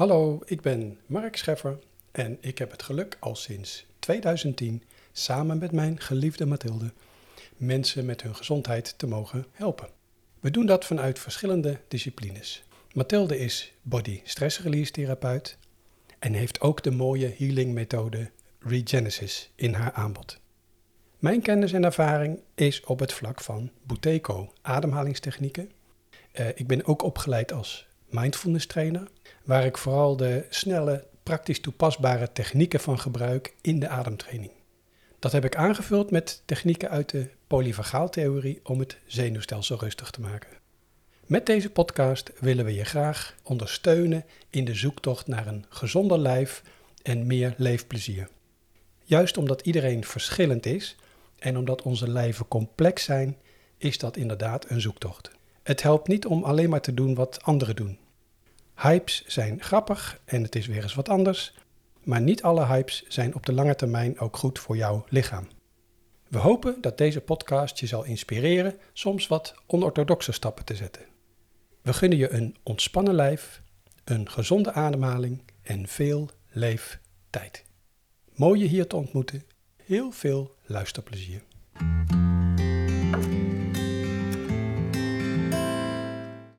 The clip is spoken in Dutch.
Hallo, ik ben Mark Scheffer en ik heb het geluk al sinds 2010 samen met mijn geliefde Mathilde mensen met hun gezondheid te mogen helpen. We doen dat vanuit verschillende disciplines. Mathilde is body stress release therapeut en heeft ook de mooie healing methode Regenesis in haar aanbod. Mijn kennis en ervaring is op het vlak van Buteco, ademhalingstechnieken. Uh, ik ben ook opgeleid als mindfulness trainer, waar ik vooral de snelle, praktisch toepasbare technieken van gebruik in de ademtraining. Dat heb ik aangevuld met technieken uit de polyvagaaltheorie om het zenuwstelsel rustig te maken. Met deze podcast willen we je graag ondersteunen in de zoektocht naar een gezonder lijf en meer leefplezier. Juist omdat iedereen verschillend is en omdat onze lijven complex zijn, is dat inderdaad een zoektocht. Het helpt niet om alleen maar te doen wat anderen doen. Hypes zijn grappig en het is weer eens wat anders, maar niet alle hypes zijn op de lange termijn ook goed voor jouw lichaam. We hopen dat deze podcast je zal inspireren soms wat onorthodoxe stappen te zetten. We gunnen je een ontspannen lijf, een gezonde ademhaling en veel leeftijd. Mooi je hier te ontmoeten. Heel veel luisterplezier.